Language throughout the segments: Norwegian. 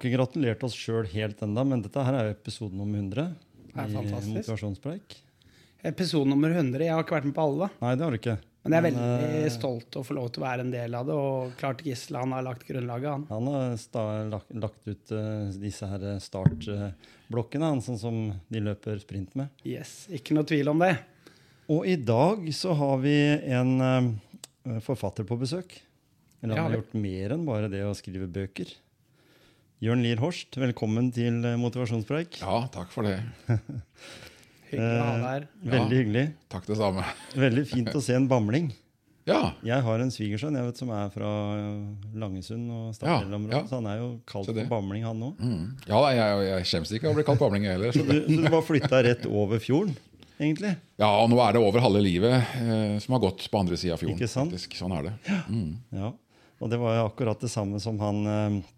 ikke gratulert oss sjøl helt enda, men dette her er jo episode nummer 100 Det er fantastisk. Motivasjonspreik. Episode nummer 100. Jeg har ikke vært med på alle, da. Nei, det har du ikke. Men jeg er Men, veldig eh, stolt å få lov til å være en del av det. Og klart Gisle han har lagt grunnlaget, han. Han har sta lagt, lagt ut uh, disse her startblokkene, han, sånn som de løper sprint med. Yes, Ikke noe tvil om det. Og i dag så har vi en uh, forfatter på besøk. Eller han har gjort mer enn bare det å skrive bøker. Jørn Lier Horst, velkommen til eh, Motivasjonspreik. Ja, takk for det. Hyggelig å ha Eh, deg her. Veldig hyggelig. Takk det samme. Veldig fint å se en bamling. Ja, Jeg har en svigersønn jeg vet, som er fra eh, Langesund og Stavanger-området. Ja, ja. så han er jo kalt for bamling, han òg. mm. ja jeg, jeg skjems ikke av å bli kalt bamling jeg heller. Så Så du, det. så du bare flytta rett over fjorden, egentlig? Ja, og nå er det over halve livet eh, som har gått på andre sida av fjorden. Ikke sant? faktisk. Sånn er det. Mm. Ja. Og det var jo akkurat det samme som han eh, eh,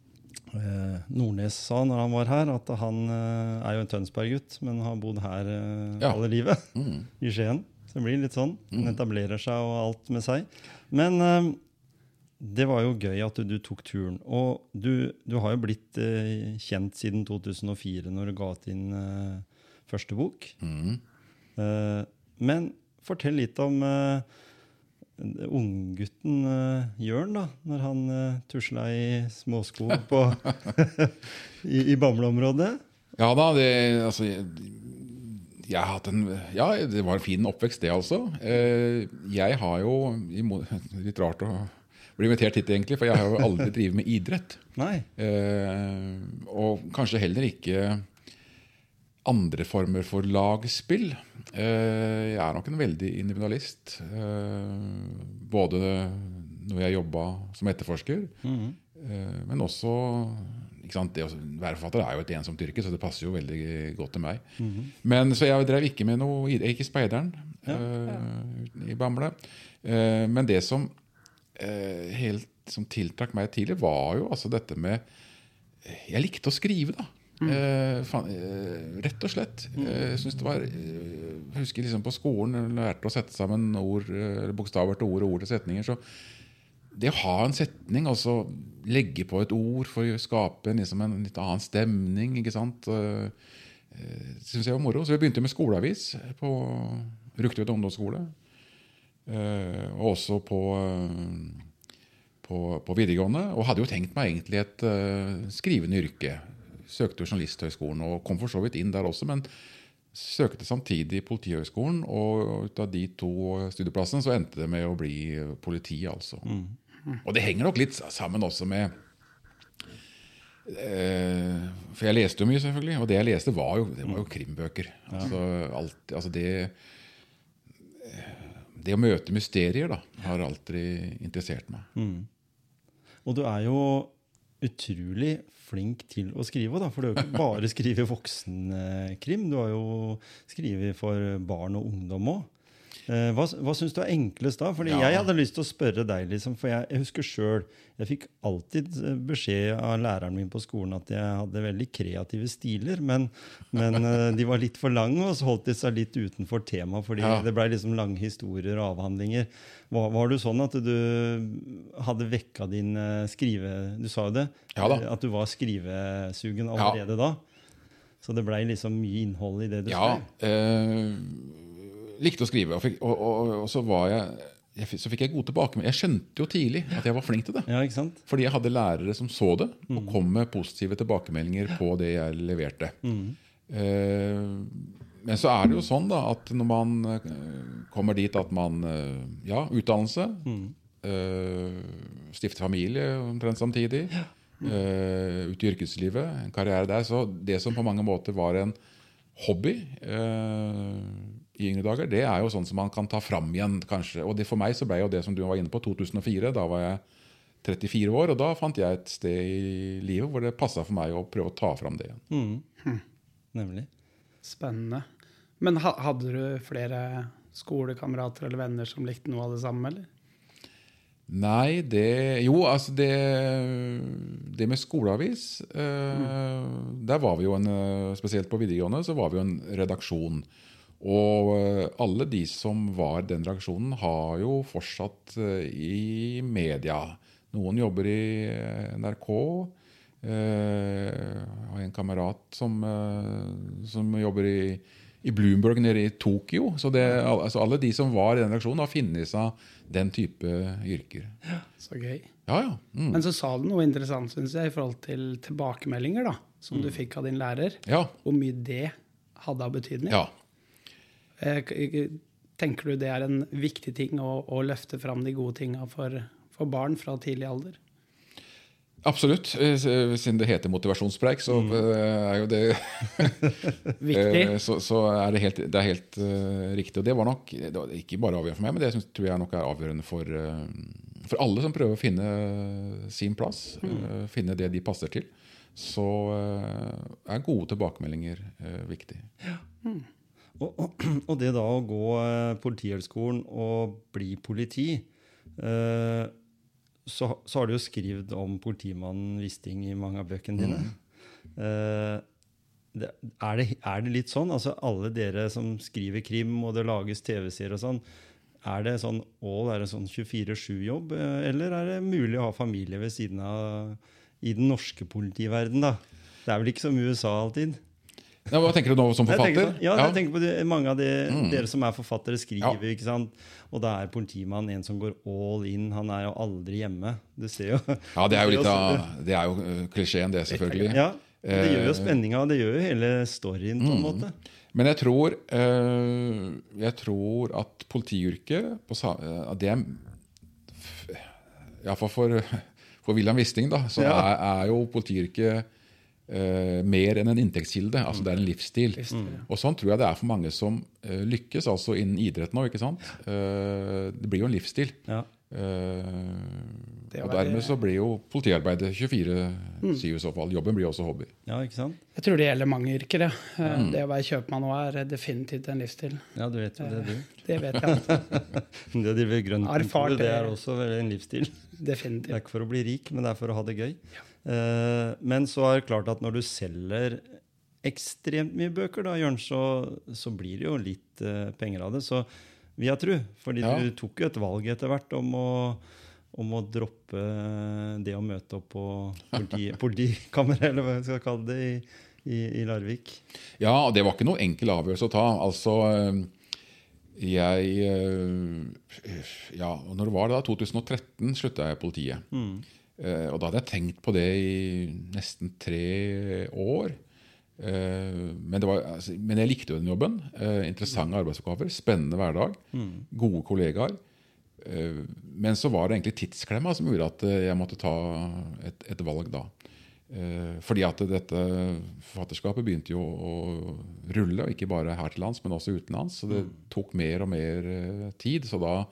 Nordnes sa når han var her, at han eh, er jo en Tønsberg-gutt, men har bodd her eh, Ja. alle livet, Mm. i Skien. Så det blir litt sånn. Han etablerer seg og alt med seg. Men eh, det var jo gøy at du, du tok turen. Og du, du har jo blitt eh, kjent siden 2004, når du ga ut din eh, første bok. Mm. Eh, men fortell litt om uh, unggutten uh, Jørn, da, når han uh, tusla i småsko på, i, i Bamble-området. Ja da, det altså jeg, jeg en Ja, det var en fin oppvekst, det altså. Uh, jeg har jo Litt rart å bli invitert hit, egentlig, for jeg har jo aldri drevet med idrett. Nei. Uh, og kanskje heller ikke andre former for lagspill. Eh, jeg er nok en veldig individualist. Eh, både når jeg jobba som etterforsker, mm -hmm. men også ikke sant, det å være forfatter er jo et ensomt yrke, så det passer jo veldig godt til meg. Mhm. Men Så jeg drev ikke med noe Jeg gikk i Speideren eh, i Bamble. Men det som helt som tiltrakk meg tidlig, var jo altså dette med Jeg likte å skrive, da. Eh, fan, eh, rett og slett. Eh, jeg synes det var eh, Jeg husker liksom på skolen jeg lærte å sette sammen ord, eh, bokstaver til ord og ord til setninger. så det å ha en setning, altså legge på et ord for å skape en, liksom en litt annen stemning, ikke sant, syns jeg var moro. Så vi begynte med skoleavis på Rugtvedt ungdomsskole. Eh, og også på, eh, på, på videregående. Og hadde jo tenkt meg egentlig et eh, skrivende yrke. Søkte jo Journalisthøgskolen og kom for så vidt inn der også, men søkte samtidig Politihøgskolen. Og ut av de to studieplassene så endte det med å bli politi, altså. Og det henger nok litt sammen også med eh, For jeg leste jo mye, selvfølgelig. Og det jeg leste, var jo, det var jo krimbøker. Altså, alt, altså det Det å møte mysterier da, har alltid interessert meg. Og du er jo utrolig flink til å skrive, da, for du har jo ikke bare skrevet voksenkrim. Du har jo skrevet for barn og ungdom òg. Hva, hva syns du er enklest da? Fordi Ja. Jeg hadde lyst til å spørre deg, liksom, for jeg, jeg husker sjøl Jeg fikk alltid eh, beskjed av læreren min på skolen at jeg hadde veldig kreative stiler, men, men eh, de var litt for lange, og så holdt de seg litt utenfor temaet, fordi Ja. det blei liksom lange historier og avhandlinger. Var, var du sånn at du hadde vekka din eh, skrive... Du sa jo det, Ja eh, at du var skrivesugen allerede da. Så det blei liksom mye innhold i det du Ja, skrev. Likte å skrive. Og, fikk, og, og, og så var jeg, jeg Så fikk jeg gode tilbakemeldinger. Jeg skjønte jo tidlig at jeg var flink til det. Ja? Fordi jeg hadde lærere som så det, Mm. og kom med positive tilbakemeldinger på det jeg leverte. Mm. Uh, men så er det jo sånn da at når man eh, kommer dit at man eh, Ja, utdannelse. Mm. eh, stifte familie omtrent samtidig. eh, ut i yrkeslivet, en karriere der. Så det som på mange måter var en hobby i yngre dager, det er jo sånn som man kan ta fram igjen, kanskje. Og det, for meg så ble jo det som du var inne på, 2004. Da var jeg 34 år, og da fant jeg et sted i livet hvor det passa for meg å prøve å ta fram det igjen. Mm. Nemlig. Spennende. Men ha, hadde du flere skolekamerater eller venner som likte noe av det samme, eller? Nei, det Jo, altså det Det med skoleavis eh, Der var vi jo en eh, Spesielt på videregående så var vi jo en redaksjon. Og eh, alle de som var den reaksjonen, har jo fortsatt eh, i media. Noen jobber i eh, NRK. Jeg har en kamerat som, som jobber i, i Bloomberg nede i Tokyo. Så det, altså alle de som var i den reaksjonen, har funnet seg den type yrker. Så gøy. Ja, ja. Mm. Men så sa du noe interessant synes jeg, i forhold til tilbakemeldinger da, som du fikk av din lærer. Ja. Hvor mye det hadde av betydning. ja. Eh, Tenker du det er en viktig ting å, å løfte fram de gode tinga for, for barn fra tidlig alder? Absolutt. Eh, Siden det heter motivasjonspreik, så mm. er jo det Viktig. Eh, Så, så er det helt, det er helt uh, riktig. Og det var nok det var ikke bare avgjørende for meg, men det synes, tror jeg nok er avgjørende for, uh, for alle som prøver å finne sin plass. eh, Finne det de passer til. Så eh, er gode tilbakemeldinger eh, viktig. Og, og, og det da å gå eh, Politihøgskolen og bli politi eh, så, så har du jo skrevet om politimannen Wisting i mange av bøkene dine. Eh, det, er, det, er det litt sånn? Altså Alle dere som skriver krim, og det lages TV-serier og sånn, er det sånn all, er det sånn 24-7-jobb, eh, eller er det mulig å ha familie ved siden av i den norske politiverden da? Det er vel ikke som USA alltid? Ja, hva tenker du nå som Jeg tenker forfatter? på- ja, jeg tenker på de, mange av de, dere som er forfattere, skriver. Ja. ikke sant? Og da er politimannen en som går all in. Han er jo aldri hjemme. Du ser jo. Ja, det er jo litt av Det er jo eh, klisjeen, det, selvfølgelig. Ja, Det gjør jo Eh, spenninga, det gjør jo hele storyen, på en måte. Men jeg tror, eh, jeg tror at politiyrket Det er Iallfall for, for William Wisting, da, så Ja. er, er jo politiyrket eh, mer enn en inntektskilde. Altså det er en livsstil. Og sånn tror jeg det er for mange som uh, lykkes, altså innen idrett nå. ikke sant? Eh, det blir jo en livsstil. Ja. Eh, og dermed så blir jo politiarbeidet 24-7 i så fall. Jobben blir også hobby. ja, ikke sant? Jeg tror det gjelder mange yrker. Ja. Mm. Det å være kjøpmann nå er definitivt en livsstil. Ja, du vet jo det, du. Det vet jeg. Det å drive grønt kontor, det er også en livsstil. Det er ikke for å bli rik, men det er for å ha det gøy. Eh, men så er det klart at når du selger ekstremt mye bøker, da, Jørn, så, så blir det jo litt eh, penger av det. Så vi har tro. Fordi Ja. du tok jo et valg etter hvert om å, om å droppe det å møte opp på politi, politikammeret, eller hva jeg skal kalle det, i, i, i Larvik. Ja, og det var ikke noe enkel avgjørelse å ta. Altså, jeg Ja, når det var da? 2013 slutta jeg i politiet. Eh, og da hadde jeg tenkt på det i nesten tre år. Eh, men, det var, altså, men jeg likte jo den jobben. Eh, interessante arbeidsoppgaver, spennende hverdag, gode kollegaer. Eh, men så var det egentlig tidsklemma som gjorde at eh, jeg måtte ta et, et valg da. Eh, fordi at dette forfatterskapet begynte jo å rulle, og ikke bare her til lands, men også utenlands. Så det tok mer og mer eh, tid. Så da,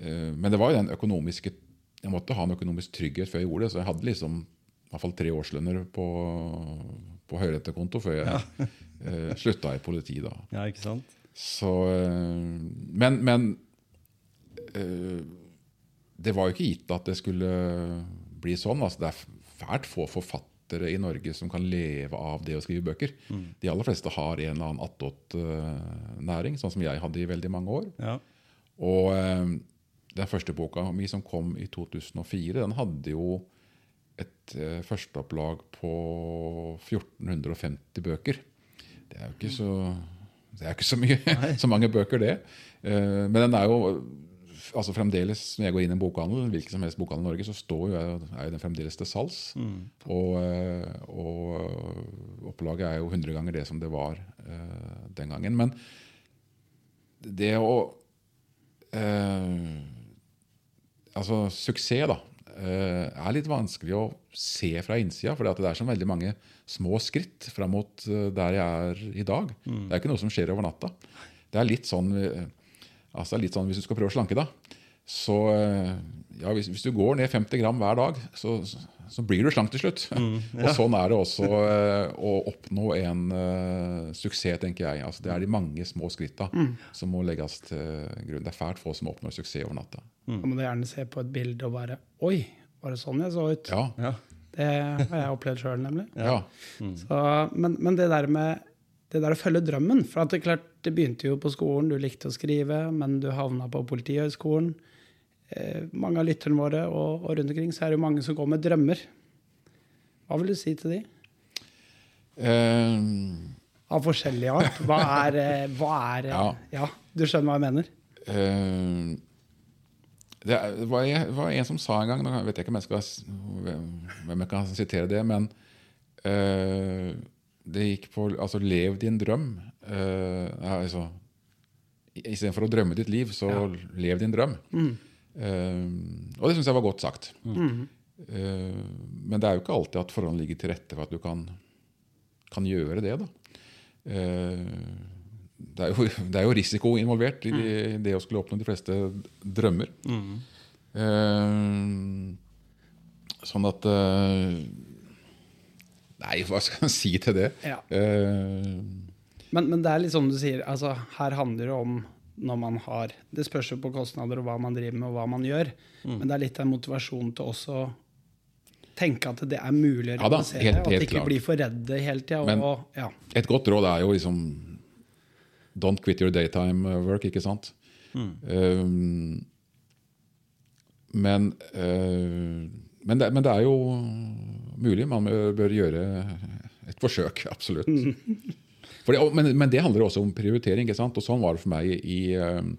eh, men det var jo den økonomiske Jeg måtte ha en økonomisk trygghet før jeg gjorde det, så jeg hadde liksom i hvert fall tre årslønner på, på høyrettekonto før jeg eh, slutta i politiet. da. Ja, ikke sant? Så, eh, men men eh, det var jo ikke gitt at det skulle bli sånn. Altså, det er fælt få forfattere i Norge som kan leve av det å skrive bøker. De aller fleste har en eller annen attåt-næring, sånn som jeg hadde i veldig mange år. Ja. Og den første boka mi som kom i 2004, den hadde jo et uh, førsteopplag på 1450 bøker. Det er jo ikke så, det er ikke så, mye, så mange bøker, det. Uh, men den er jo altså fremdeles, Når jeg går inn i en bokhandel, hvilken som helst bokhandel i Norge, så står jo er jo den fremdeles til salgs. Og, eh, og opplaget er jo 100 ganger det som det var uh, den gangen. Men det å eh, Altså, suksess, da, eh, er litt vanskelig å se fra innsida. For det er så veldig mange små skritt fram mot eh, der jeg er i dag. Det er ikke noe som skjer over natta. Det er litt sånn, eh, altså litt sånn hvis du skal prøve å slanke deg. Så eh, ja, hvis, hvis du går ned 50 gram hver dag, så, så, blir du slank til slutt. Og sånn er det også eh, å oppnå en uh, suksess, tenker jeg. Altså, det er de mange små skritta som må legges til grunn. Det er fælt få som oppnår suksess over natta. Da må du gjerne se på et bilde og bare Oi, var det sånn jeg så ut? Ja, Ja. Det har jeg opplevd sjøl, nemlig. ja. Så, men, men det der med det der å følge drømmen For at det, klart, det begynte jo på skolen, du likte å skrive, men du havna på Politihøgskolen. Eh, mange av lytterne våre og, og rundt omkring så er det jo mange som går med drømmer. Hva vil du si til de? Um, Av forskjellig art. Hva er, eh, hva er Ja. ja, du skjønner hva jeg mener? Um, det var, en som sa en gang Nå vet jeg ikke om jeg skal, hvem jeg kan sitere det, men uh, det gikk på altså, 'lev din drøm'. Uh, ja, altså, Istedenfor å drømme ditt liv, så lev din drøm. Eh, og det syns jeg var godt sagt. Eh, men det er jo ikke alltid at forholdene ligger til rette for at du kan, kan gjøre det. da. Eh, det, er jo, det er jo risiko involvert i det, det å skulle oppnå de fleste drømmer. Eh, sånn at eh, Nei, hva skal jeg si til det? Ja. Eh, Men, men det er litt sånn du sier, altså, her handler det om når man har Det spørs jo på kostnader og hva man driver med og hva man gjør. Mm. Men det er litt av motivasjonen til også tenke at det er mulig å Ja da, helt- og at helt de ikke klart. blir for redde hele tida. Ja. Et godt råd er jo liksom Don't quit your daytime work, ikke sant? Um, men, uh, men, det, men det er jo mulig. Man bør- gjøre et forsøk, absolutt. Fordi, og- men, men det handler også om prioritering. ikke sant? Og sånn var det for meg i, um,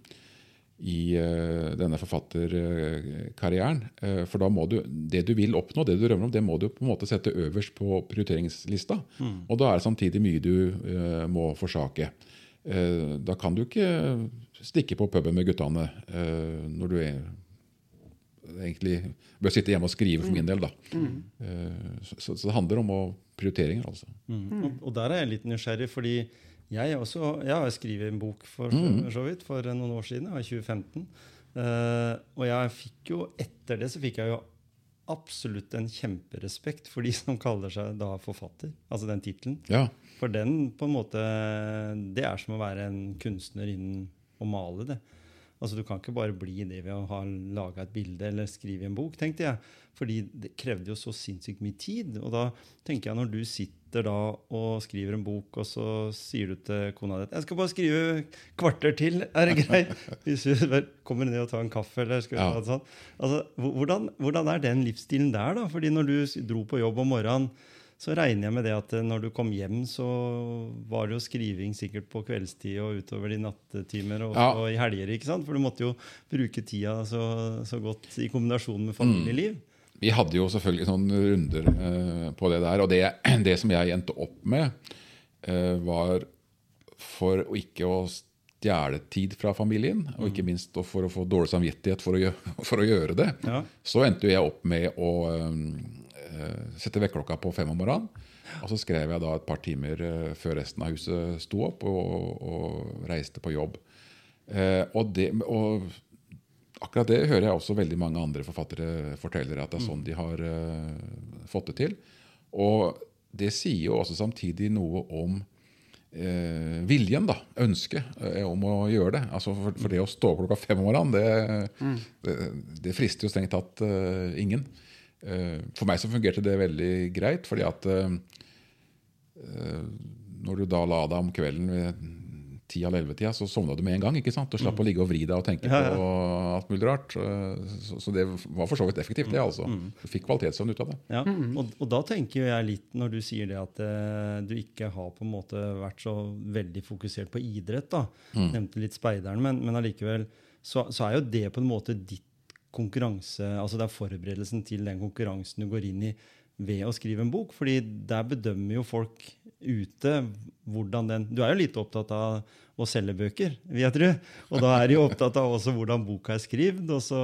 i uh, denne forfatterkarrieren. Uh, For da må du, det du vil oppnå, det du drømmer om, det må du på en måte sette øverst på prioriteringslista. Og da er det samtidig mye du uh, må forsake. Uh, Da kan du ikke stikke på puben med guttene uh, når du er, egentlig bør sitte hjemme og skrive, for min del. da. Mm. Så, så det handler om å prioriteringer, altså. Mm. Og, og der er jeg litt nysgjerrig, fordi jeg, også, jeg har skrevet en bok for, for så vidt for noen år siden, i 2015. Uh, og jeg fikk jo, etter det så fikk jeg jo absolutt en kjemperespekt for de som kaller seg da forfatter. Altså den tittelen. Ja, For den på en måte Det er som å være en kunstner innen å male det. Altså Du kan ikke bare bli det ved å ha laga et bilde eller skrive en bok, tenkte jeg. Fordi det krevde jo så sinnssykt mye tid. Og da tenker jeg når du sitter da og skriver en bok, og så sier du til kona di 'Jeg skal bare skrive kvarter til, er det greit?' Hvis du kommer ned og tar en kaffe, eller skal Ja. sånn. Altså, hvordan, hvordan er den livsstilen der, da? Fordi når du dro på jobb om morgenen, så regner jeg med det at eh, når du kom hjem, så var det jo skriving sikkert på kveldstid og utover de nattetimer og, Ja. og i helger. ikke sant? For du måtte jo bruke tida så, så godt i kombinasjon med familieliv. Vi hadde jo selvfølgelig sånne runder eh, på det der. Og det, det som jeg endte opp med, eh, var for å ikke å stjele tid fra familien, og ikke minst for å få dårlig samvittighet for å gjøre, for å gjøre det, Ja. så endte jeg opp med å eh, sette vekkerklokka på fem om morgenen. Og så skrev jeg da et par timer eh, før resten av huset sto opp, og, og reiste på jobb. Eh, og, det, og akkurat det hører jeg også veldig mange andre forfattere forteller, at det er sånn de har eh, fått det til. Og det sier jo også samtidig noe om eh, viljen, da, ønsket eh, om å gjøre det. Altså for, for det å stå klokka fem om morgenen, det, det, det frister jo strengt tatt eh, ingen. Eh, for meg så fungerte det veldig greit, fordi at eh, eh, når du da la deg om kvelden ved ti av elleve-tida, så sovna du med en gang. ikke sant? Og slapp å ligge og vri deg og tenke Ja, ja. på alt mulig rart. Så, så det var for så vidt effektivt, det. altså. Du fikk kvalitetssøvn ut av det. Ja, og, og da tenker jeg litt, når du sier det at eh, du ikke har på en måte vært så veldig fokusert på idrett, da. Nevnte litt speideren, men, men allikevel så, så er jo det på en måte ditt konkurranse Altså det er forberedelsen til den konkurransen du går inn i ved å skrive en bok. fordi der bedømmer jo folk ute hvordan den Du er jo litt opptatt av å selge bøker, vil jeg tro. Og da er de jo opptatt av også hvordan boka er skrevet. Og så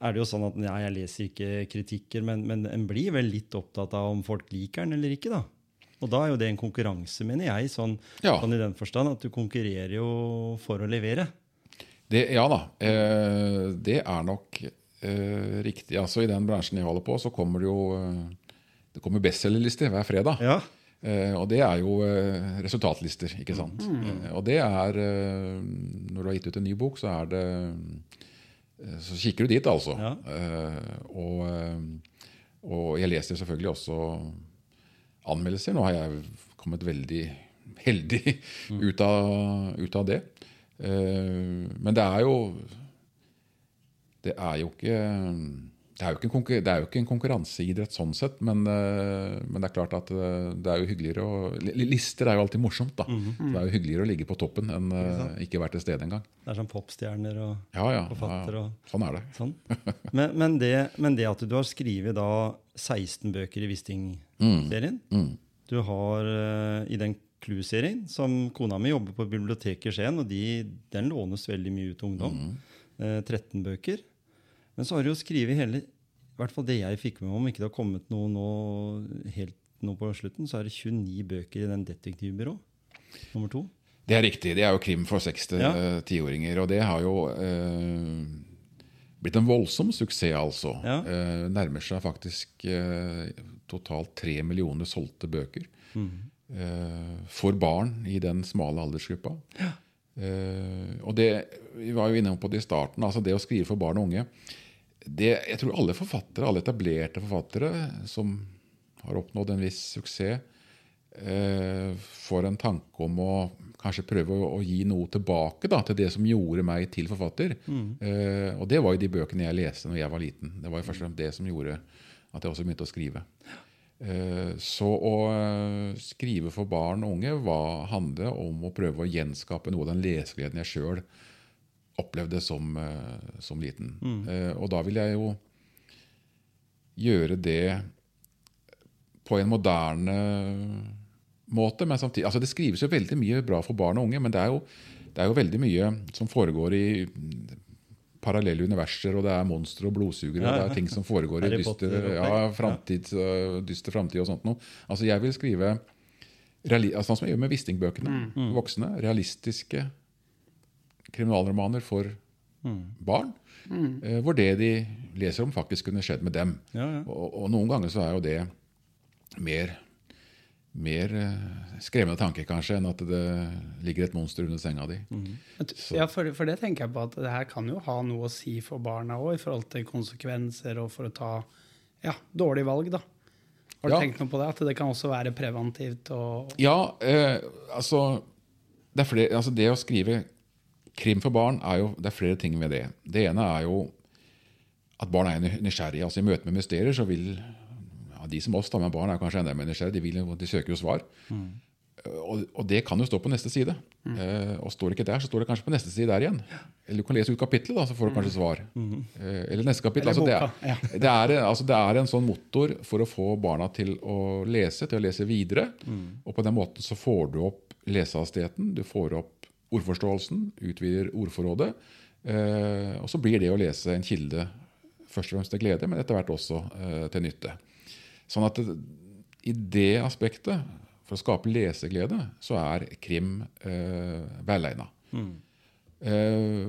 er det jo sånn at ja, jeg leser ikke kritikker, men, men en blir vel litt opptatt av om folk liker den eller ikke, da. Og da er jo det en konkurranse, mener jeg, sånn, Ja. sånn i den forstand at du konkurrerer jo for å levere. Det, ja da, eh, det er nok eh, riktig. Altså I den bransjen jeg holder på, så kommer det jo eh, det kommer bestselgerlister hver fredag. Ja. Eh, og det er jo resultatlister, ikke sant. Eh, og det er Når du har gitt ut en ny bok, så er det Så kikker du dit, altså. Ja. Eh, og, og jeg leser selvfølgelig også anmeldelser. Nå har jeg kommet veldig heldig ut, av, ut av det. Eh, men det er jo Det er jo ikke det er, jo ikke en konkurranseidrett sånn sett, men, eh, men det er klart at eh, det er jo hyggeligere å Lister er jo alltid morsomt, da. Mhm. Det er jo hyggeligere å ligge på toppen enn ikke, ikke være til stede engang. Det er sånn popstjerner og Ja, ja, Forfatter ja. Sånn er det. sånn. Men, men, det, men det at du har skrevet da 16 bøker i Wisting-serien Mm. Du har i den Clue-serien, som kona mi jobber på biblioteket i Skien, og de, den lånes veldig mye ut til ungdom. Mm. Eh, 13 bøker. Men så har de jo skrevet hele I hvert fall det jeg fikk med meg, om ikke det har kommet noe nå helt nå på slutten, så er det 29 bøker i den Detektivbyrå. Nummer to. Det er riktig. Det er jo krim for seks til Ja. eh. Og det har jo eh, blitt en voldsom suksess, altså. Ja. Eh, nærmer seg faktisk eh, totalt tre millioner solgte bøker. Eh, for barn i den smale aldersgruppa. Eh, og det, Vi var jo inne på det i starten. altså Det å skrive for barn og unge det, Jeg tror alle forfattere, alle etablerte forfattere som har oppnådd en viss suksess, eh, får en tanke om å kanskje prøve å, gi noe tilbake da, til det som gjorde meg til forfatter. Eh, og det var jo de bøkene jeg leste når jeg var liten. Det var jo først og fremst det som gjorde at jeg også begynte å skrive. Eh, Så å eh, skrive for barn og unge hva handler om å prøve å gjenskape noe av den lesegleden jeg sjøl opplevde som, eh, som liten. Mm. Og da vil jeg jo gjøre det på en moderne måte. Men samtidig, altså det skrives jo veldig mye bra for barn og unge, men det er jo, det er jo veldig mye som foregår i parallelle universer, og det er monstre og blodsugere, Ja, og det er ting som foregår i dyster, ja, framtid, dyster framtid og sånt noe. Altså jeg vil skrive reali altså, sånn som jeg gjør med Wisting-bøkene. Mm. Voksne, realistiske kriminalromaner for barn. eh, hvor det de leser om, faktisk kunne skjedd med dem. Ja, ja. Og, og noen ganger så er jo det mer, mer eh, skremmende tanke kanskje enn at det ligger et monster under senga di. Mm. Ja, for, for det tenker jeg på at det her kan jo ha noe å si for barna òg, i forhold til konsekvenser og for å ta ja, dårlige valg, da. Har du Ja. tenkt noe på det? At det kan også være preventivt og Ja, eh, altså, det, er flere, altså det å skrive krim for barn er jo, det er flere ting ved det. Det ene er jo at barn er nysgjerrige. Altså I møte med mysterier så vil de som oss, da, men barn er kanskje enda mer nysgjerrige. De, vil, de søker jo svar. Og, og det kan jo stå på neste side. Eh, og står det ikke der, så står det kanskje på neste side der igjen. Eller du kan lese ut kapittelet, da, så får du kanskje svar. Eh, eller neste kapittel. Eller Altså, det, er, det, er, altså, det er en sånn motor for å få barna til å lese, til å lese videre. Og på den måten så får du opp lesehastigheten, du får opp ordforståelsen, utvider ordforrådet. Eh, og så blir det å lese en kilde først og fremst til glede, men etter hvert også eh, til nytte. Sånn at det, i det aspektet, for å skape leseglede, så er krim eh, velegna. Eh,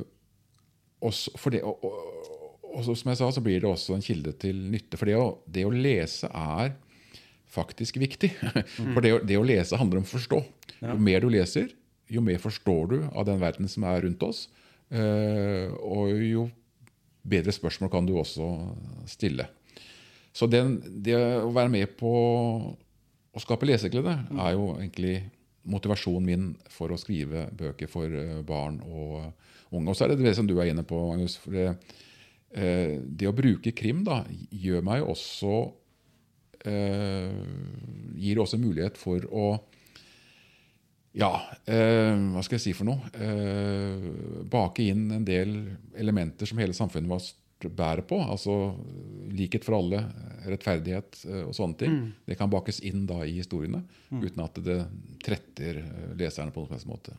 også for det, og, og, og som jeg sa, så blir det også en kilde til nytte. For det å, det å lese er faktisk viktig. For det å, det å lese handler om å forstå. Jo mer du leser, jo mer forstår du av den verden som er rundt oss. Eh, og jo bedre spørsmål kan du også stille. Så den, det å være med på å skape leseglede er jo egentlig motivasjonen min for å skrive bøker for eh, barn og unge. Og så er det det som du er inne på, Magnus. For det, eh, det å bruke krim da, gjør meg også eh, Gir også mulighet for å ja, eh, hva skal jeg si for noe? Eh, bake inn en del elementer som hele samfunnet vårt bærer på. Altså likhet for alle, rettferdighet eh, og sånne ting. Det kan bakes inn da i historiene uten at det tretter eh, leserne på noen måte.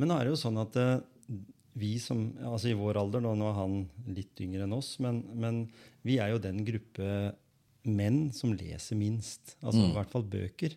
Men nå er det jo sånn at eh, vi som altså I vår alder, nå, nå er han litt yngre enn oss, men, men vi er jo den gruppe menn som leser minst. Altså i hvert fall bøker.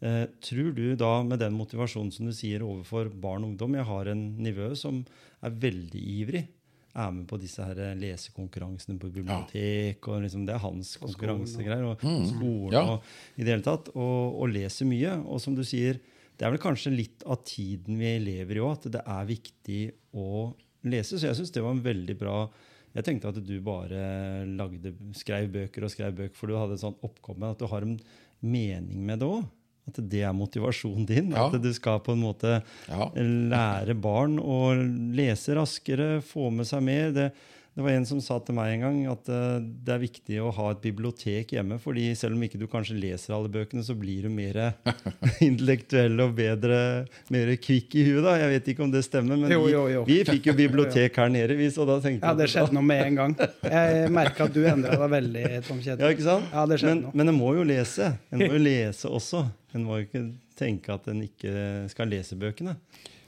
Eh, tror du da, med den motivasjonen som du sier overfor barn og ungdom Jeg har en nivø som er veldig ivrig. Er med på disse her lesekonkurransene på bibliotek. og liksom, Det er hans konkurransegreier. Og skolen Ja. og i det hele tatt. Og, og leser mye. Og som du sier, det er vel kanskje litt av tiden vi lever i òg, at det er viktig å lese. Så jeg syns det var en veldig bra Jeg tenkte at du bare lagde, skrev bøker og skrev bøker, for du hadde et sånt oppkomme. at du har en mening med det òg. At det er motivasjonen din. Ja. At du skal på en måte Ja. lære barn å lese raskere, få med seg mer. Det, Det var en som sa til meg en gang at eh, det er viktig å ha et bibliotek hjemme. fordi selv om ikke du kanskje leser alle bøkene, så blir du mer intellektuell og bedre, mer kvikk i huet. da. Jeg vet ikke om det stemmer, men Jo, jo, jo. Vi, vi fikk jo bibliotek her nede, vi, så da tenkte Ja, det skjedde noe med en gang. Jeg merka at du endra deg veldig, Tom Kjetil. Ja, ikke sant? Ja, det men, noe. men en må jo lese. En må jo lese også. En må jo ikke tenke at en ikke skal lese bøkene.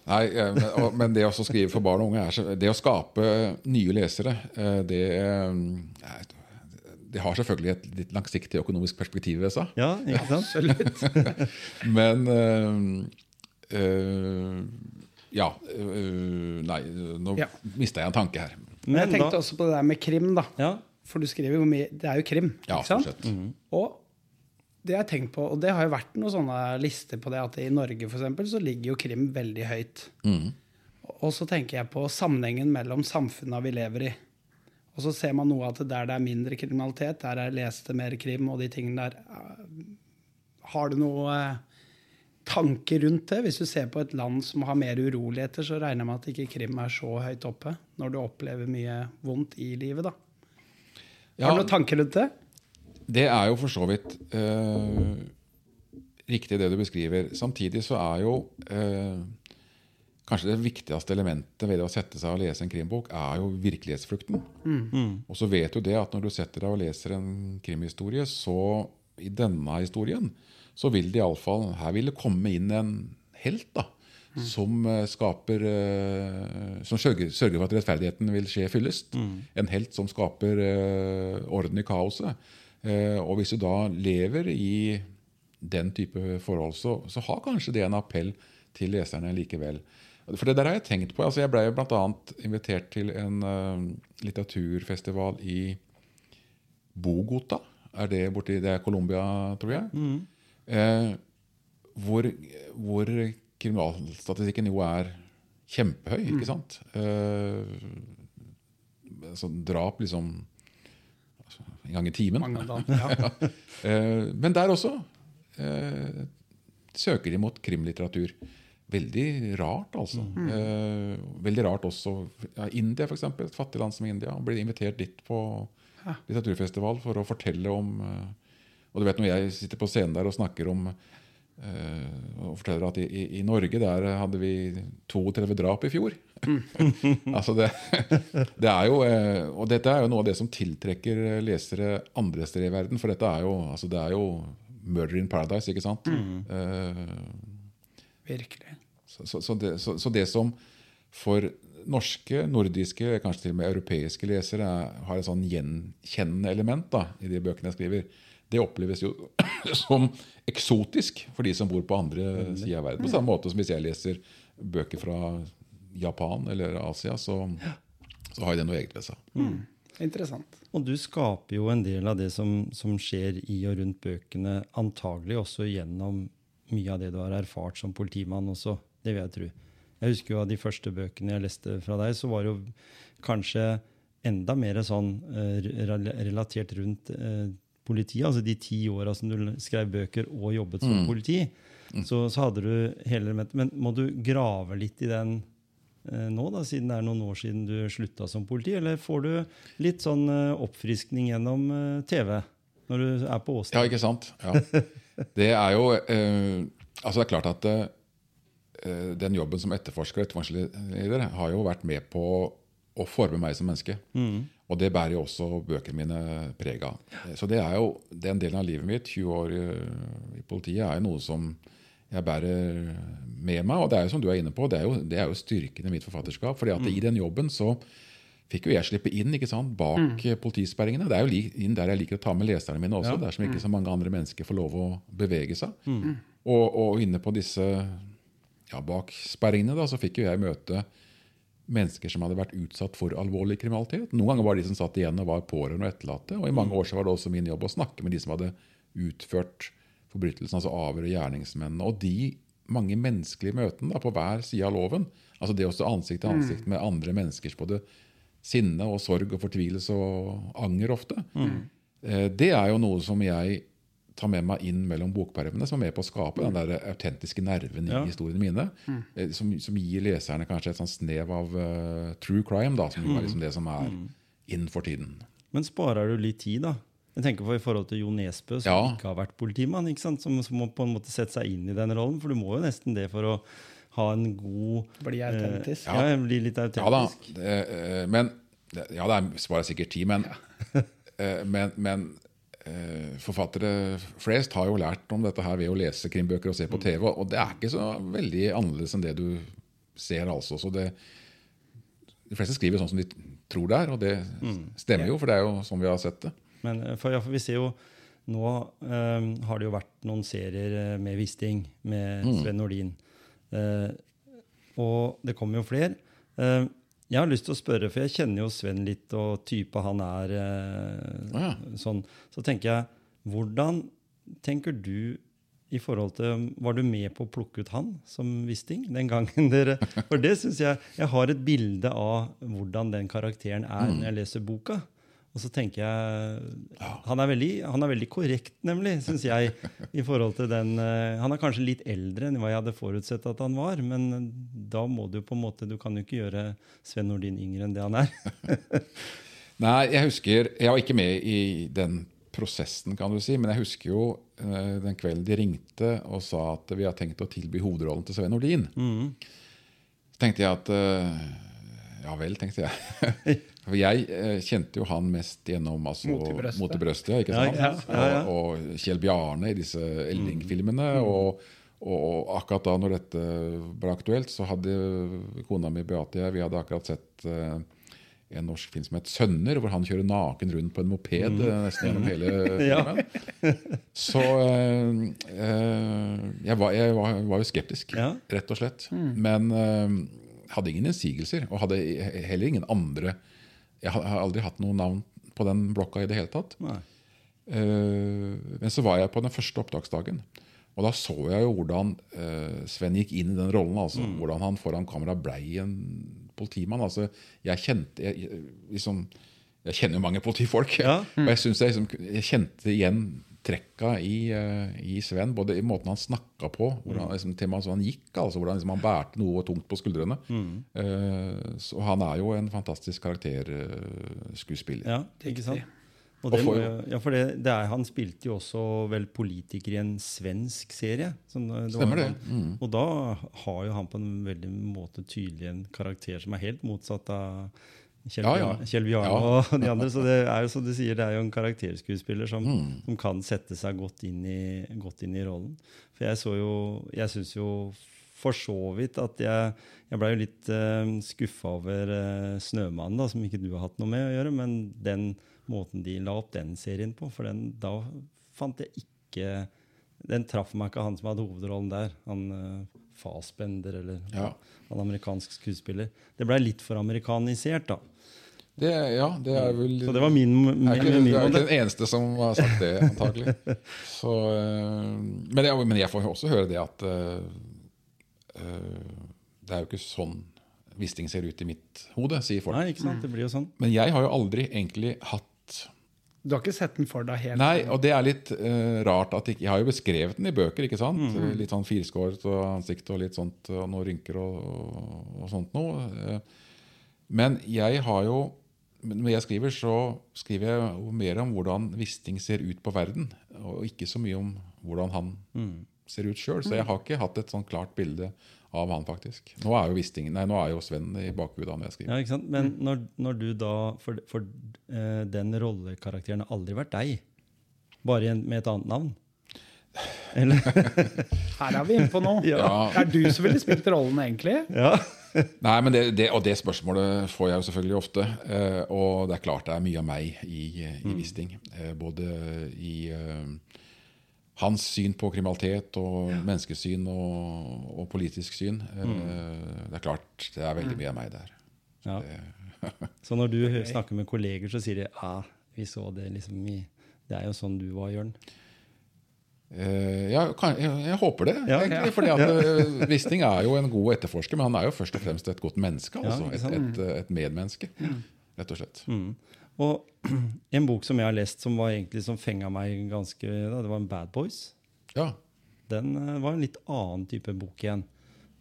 Nei, eh, men, og- men det å skrive for barn og unge er Det å skape nye lesere, eh, det, eh, det har selvfølgelig et litt langsiktig økonomisk perspektiv ved seg. Ja, ikke sant? Men øh, øh, Ja. Øh, nei, nå Ja. mista jeg en tanke her. Men jeg tenkte da, også på det der med krim, da. ja, For du skriver jo mye Det er jo krim, Ja, ikke sant? -hmm. Og det har jeg tenkt på, og det har jo vært noen sånne lister på det, at i Norge for eksempel, så ligger jo krim veldig høyt. Mm. Og så tenker jeg på sammenhengen mellom samfunna vi lever i. Og så ser man noe at der det er mindre kriminalitet, der er leste mer krim, og de tingene der. eh, Har du noe eh, tanker rundt det? Hvis du ser på et land som har mer uroligheter, så regner jeg med at ikke krim er så høyt oppe når du opplever mye vondt i livet, da. Ja, Har du noen tanker rundt det? Det er jo for så vidt eh, riktig det du beskriver. Samtidig så er jo eh, kanskje det viktigste elementet ved å sette seg og lese en krimbok, er jo virkelighetsflukten. Og så vet du det at når du setter deg og leser en krimhistorie, så i denne historien, så vil det iallfall Her vil det komme inn en helt, da. Som eh, skaper eh, Som sørger, sørger for at rettferdigheten vil skje fyllest. En helt som skaper eh, orden i kaoset. Eh, og hvis du da lever i den type forhold, så, så har kanskje det en appell til leserne likevel. For det der har jeg tenkt på. altså Jeg ble bl.a. invitert til en uh, litteraturfestival i Bogota. Er det borti Det er Colombia, tror jeg. Eh, hvor, hvor kriminalstatistikken jo er kjempehøy, ikke sant? Eh, så drap liksom altså, en gang i timen. Ja. Eh, men der også eh, søker de mot krimlitteratur. Veldig rart, altså. Eh, veldig rart også ja, India, f.eks. Et fattig land som India. Blir invitert dit på litteraturfestival for å fortelle om eh, Og du vet når jeg sitter på scenen der og snakker om og forteller at i, i, i Norge der hadde vi 32 drap i fjor. altså det, det er jo, eh, og dette er jo noe av det som tiltrekker lesere andre steder i verden. For dette er jo, altså det er jo murder in paradise, ikke sant? Eh, Virkelig. så, så, så, det, så, så det som for norske, nordiske, kanskje til og med europeiske lesere er, har et sånn gjenkjennende element da, i de bøkene jeg skriver, det oppleves jo som eksotisk for de som bor på andre sida av verden. På samme måte som hvis jeg leser bøker fra Japan eller Asia, så, så har det noe eget ved seg. Interessant. Og du skaper jo en del av det som, som skjer i og rundt bøkene, antagelig også gjennom mye av det du har erfart som politimann også. Det vil jeg tro. Jeg husker jo av de første bøkene jeg leste fra deg, så var det jo kanskje enda mer sånn eh, relatert rundt eh, politiet. Altså de ti åra som du skrev bøker og jobbet som politi. Så, så hadde du hele elementet. Men må du grave litt i den eh, nå, da, siden det er noen år siden du slutta som politi? Eller får du litt sånn eh, oppfriskning gjennom eh, TV når du er på Ja, ikke sant? Ja. Det er jo eh, Altså, det er klart at eh, den jobben som etterforsker og etterforskningsleder har jo vært med på å forme meg som menneske. Og det bærer jo også bøkene mine preg av. Så det er jo den delen av livet mitt, 20 år i, i politiet, er jo noe som jeg bærer med meg. Og det er jo som du er inne på, det er jo, det er jo styrken i mitt forfatterskap. fordi at i den jobben så fikk jo jeg slippe inn ikke sant, bak mm. politisperringene. Det er jo inn der jeg liker å ta med leserne mine også, der som ikke så mange andre mennesker får lov å bevege seg. Og, og inne på disse ja, bak sperringene da, så fikk jo jeg møte mennesker som hadde vært utsatt for alvorlig kriminalitet. Noen ganger var det de som satt igjen og var pårørende og etterlatte. Og i mange år så var det også min jobb å snakke med de som hadde utført forbrytelsen, altså avhøre gjerningsmennene. Og de mange menneskelige møtene da, på hver side av loven, altså det å stå ansikt til ansikt med andre menneskers både sinne og sorg og fortvilelse og anger ofte, mm. det er jo noe som jeg tar med meg inn mellom bokpermene, som er med på å skape den der autentiske nerven i Ja. historiene mine. Mm. Som, som gir leserne kanskje et sånt snev av uh, true crime, da, som mm. er liksom det som er innenfor tiden. Men sparer du litt tid, da? Jeg tenker på I forhold til Jo Nesbø, som Ja. ikke har vært politimann, ikke sant? Som, som må på en måte sette seg inn i den rollen. For du må jo nesten det for å ha en god Bli autentisk. Eh, ja, bli litt Ja da, autentisk. det, eh, men Ja, det er- sparer sikkert tid, men, eh, men, men eh, forfattere flest har jo lært om dette her ved å lese krimbøker og se på TV, og det er ikke så veldig annerledes enn det du ser, altså. Så det, de fleste skriver sånn som de tror det er, og det stemmer jo, for det er jo sånn vi har sett det. Men eh, for, ja, for vi ser jo nå eh, har det jo vært noen serier eh, med Wisting, med Mm. Sven Nordin. Uh, og det kommer jo flere. Eh, jeg har lyst til å spørre, for jeg kjenner jo Sven litt, og type han er eh, Ja. sånn. Så tenker jeg, hvordan tenker du i forhold til Var du med på å plukke ut han som Wisting den gangen dere For det syns jeg Jeg har et bilde av hvordan den karakteren er når jeg leser boka. Og så tenker jeg Han er veldig, han er veldig korrekt, nemlig, syns jeg. i forhold til den, eh, Han er kanskje litt eldre enn hva jeg hadde forutsett at han var. Men da må du på en måte Du kan jo ikke gjøre Sven Nordin yngre enn det han er. Nei, jeg husker Jeg var ikke med i den prosessen, kan du si, men jeg husker jo eh, den kvelden de ringte og sa at vi har tenkt å tilby hovedrollen til Sven Nordin. Så tenkte jeg at eh, Ja vel, tenkte jeg. For jeg eh, kjente jo han mest gjennom altså, Mot i brøstet. Mot i brøstet, ikke sant? ja, ja, ja. Og, og Kjell Bjarne i disse Elling-filmene. Og, og akkurat da når dette ble aktuelt, så hadde kona mi Beate og jeg vi hadde akkurat sett eh, en norsk film som het 'Sønner', hvor han kjører naken rundt på en moped mm. nesten gjennom hele Ja. filmen. Så eh, eh, jeg, var, jeg var, var jo skeptisk, Ja. rett og slett. Men eh, hadde ingen innsigelser, og hadde heller ingen andre Jeg har aldri hatt noe navn på den blokka i det hele tatt. Eh, men så var jeg på den første opptaksdagen. Og da så jeg jo hvordan uh, Sven gikk inn i den rollen. altså Hvordan han foran kamera blei en politimann. altså Jeg kjente jeg, jeg, liksom, jeg kjenner jo mange politifolk. Ja. Og jeg synes jeg, liksom, jeg kjente igjen trekka i, eh, i Sven. Både i måten han snakka på, hvordan, liksom, til man, han gikk. altså Hvordan liksom, han bærte noe tungt på skuldrene. Eh, så han er jo en fantastisk karakterskuespiller. Ja, ikke sant? Og jo, ja, for det, det er, Han spilte jo også vel politiker i en svensk serie. som det- Stemmer var det. Mm. Og da har jo han på en veldig måte tydelig en karakter som er helt motsatt av Kjell, Ja, ja. Kjell Bjarne Ja. og de andre. Så det er jo som du sier, det er jo en karakterskuespiller som, Mm. som kan sette seg godt inn i, godt inn i rollen. For jeg så jo Jeg syns jo for så vidt at jeg Jeg blei jo litt uh, skuffa over uh, 'Snømannen', da, som ikke du har hatt noe med å gjøre. Men den måten de la opp den serien på, for den, da fant jeg ikke Den traff meg ikke, han som hadde hovedrollen der. Han uh, Fassbender, eller Ja. en amerikansk skuespiller. Det blei litt for amerikanisert, da. Det, ja, det er vel Så det var min, min, er ikke, min, du er ikke den eneste som har sagt det, antagelig. Så, eh, men, jeg, men jeg får også høre det at eh, det er jo ikke sånn Wisting ser ut i mitt hode, sier folk. Nei, ikke sant? Det blir jo sånn. Men jeg har jo aldri egentlig hatt Du har ikke sett den for deg helt? Nei, og det er litt uh, rart at Jeg har jo beskrevet den i bøker, ikke sant? Litt sånn firskåret ansikt og litt sånt, og noen rynker og, og, og sånt noe. Eh, Men jeg har jo Når jeg skriver, så skriver jeg jo mer om hvordan Wisting ser ut på verden, og ikke så mye om hvordan han ser ut sjøl. Så jeg har ikke hatt et sånn klart bilde av han, faktisk. Nå er jo Wisting, nei, nå er jo Sven i bakhodet når jeg skriver. Ja, ikke sant? Men når, når du da For, for uh, den rollekarakteren har aldri vært deg. Bare en, med et annet navn. Eller? Her er vi inne på noe. Ja. Ja. Det er du som ville spilt rollen, egentlig. ja. Nei, men det, det, Og det spørsmålet får jeg jo selvfølgelig ofte. Uh, og det er klart det er mye av meg i, i Wisting. Uh, både i eh, hans syn på kriminalitet og menneskesyn og, og politisk syn. Mm. Det er klart det er veldig mye av meg der. ja. Så når du snakker med kolleger, så sier de ja, vi så det liksom i Det er jo sånn du var, Jørn. Uh, ja, kan, jeg, jeg håper det, Ja, egentlig. fordi at eh, Wisting er jo en god etterforsker, men han er jo først og fremst et godt menneske. Altså, et, et, et medmenneske, rett og slett. Mm. Og en bok som jeg har lest som var egentlig som fenga meg ganske Det var en Bad Boys. Ja. Den eh, var en litt annen type bok igjen.